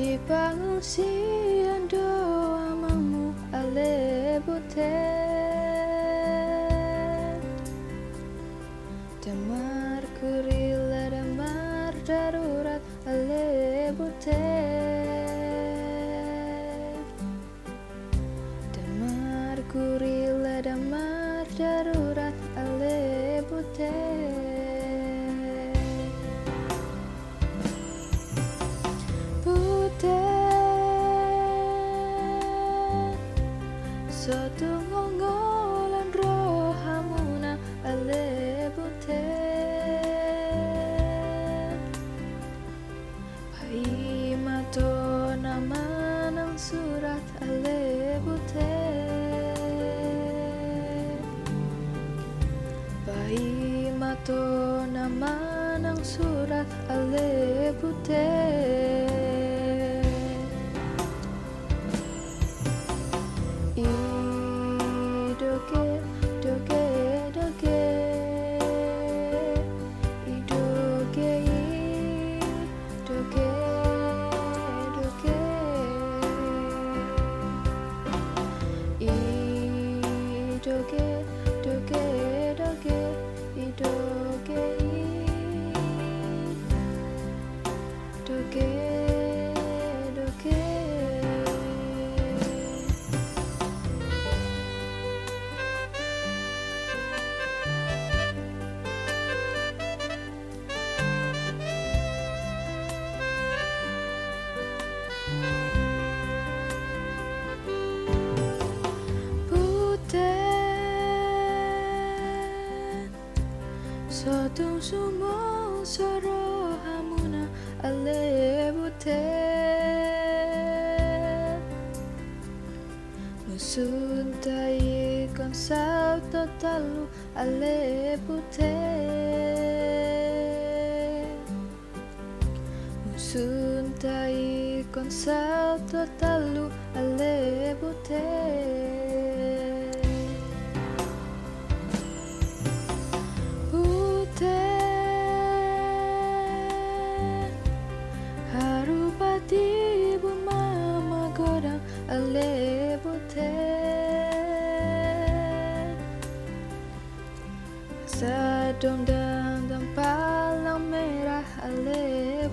di pangsian doa mamu alebute damar kurila damar darurat alebute damar kurila damar darurat alebute Suatu ngongolan rohamuna ale bute. Pai mato nama ng surat ale bute. Pai mato nama ng surat Doge, doge Idoge, doge, doge Sotto sumo soro hamuna alebute. Musuntai con salto talu alebute. Musuntai con salto talu alebute. Sedondang dan palang merah ale